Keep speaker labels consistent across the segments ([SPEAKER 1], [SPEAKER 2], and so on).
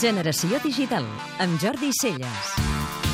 [SPEAKER 1] Generació Digital, amb Jordi Celles.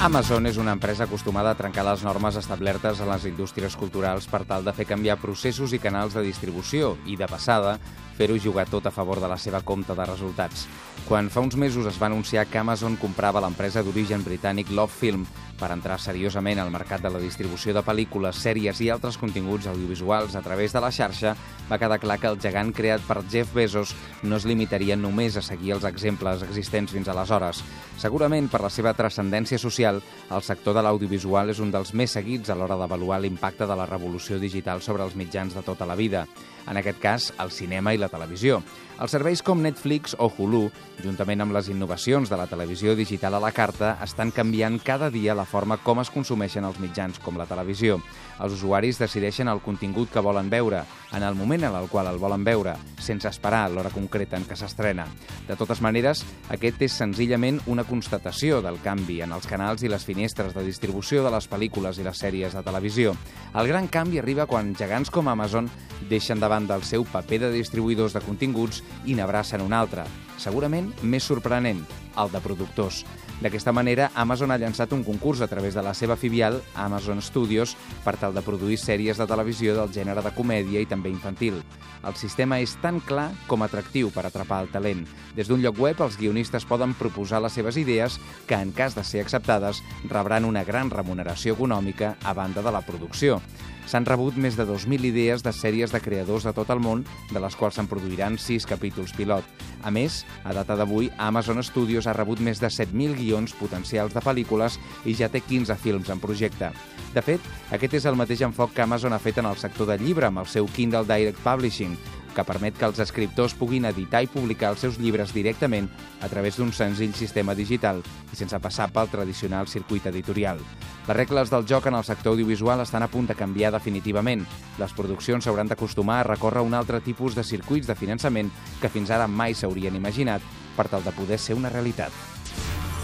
[SPEAKER 2] Amazon és una empresa acostumada a trencar les normes establertes a les indústries culturals per tal de fer canviar processos i canals de distribució i, de passada, fer-ho jugar tot a favor de la seva compta de resultats. Quan fa uns mesos es va anunciar que Amazon comprava l'empresa d'origen britànic Love Film per entrar seriosament al mercat de la distribució de pel·lícules, sèries i altres continguts audiovisuals a través de la xarxa, va quedar clar que el gegant creat per Jeff Bezos no es limitaria només a seguir els exemples existents fins aleshores. Segurament, per la seva transcendència social, el sector de l'audiovisual és un dels més seguits a l'hora d'avaluar l'impacte de la revolució digital sobre els mitjans de tota la vida. En aquest cas, el cinema i la televisió. Els serveis com Netflix o Hulu, juntament amb les innovacions de la televisió digital a la carta, estan canviant cada dia la forma com es consumeixen els mitjans com la televisió. Els usuaris decideixen el contingut que volen veure, en el moment en el qual el volen veure, sense esperar l'hora concreta en què s'estrena. De totes maneres, aquest és senzillament una constatació del canvi en els canals i les finestres de distribució de les pel·lícules i les sèries de televisió. El gran canvi arriba quan gegants com Amazon deixen davant del seu paper de distribuïdors de continguts i n'abracen un altre, segurament més sorprenent, el de productors. D'aquesta manera, Amazon ha llançat un concurs a través de la seva filial, Amazon Studios, per tal de produir sèries de televisió del gènere de comèdia i també infantil. El sistema és tan clar com atractiu per atrapar el talent. Des d'un lloc web, els guionistes poden proposar les seves idees que, en cas de ser acceptades, rebran una gran remuneració econòmica a banda de la producció. S'han rebut més de 2.000 idees de sèries de creadors de tot el món, de les quals se'n produiran 6 capítols pilot. A més, a data d'avui, Amazon Studios ha rebut més de 7.000 guions potencials de pel·lícules i ja té 15 films en projecte. De fet, aquest és el mateix enfoc que Amazon ha fet en el sector del llibre amb el seu Kindle Direct Publishing, que permet que els escriptors puguin editar i publicar els seus llibres directament a través d'un senzill sistema digital i sense passar pel tradicional circuit editorial. Les regles del joc en el sector audiovisual estan a punt de canviar definitivament. Les produccions s'hauran d'acostumar a recórrer un altre tipus de circuits de finançament que fins ara mai s'haurien imaginat per tal de poder ser una realitat.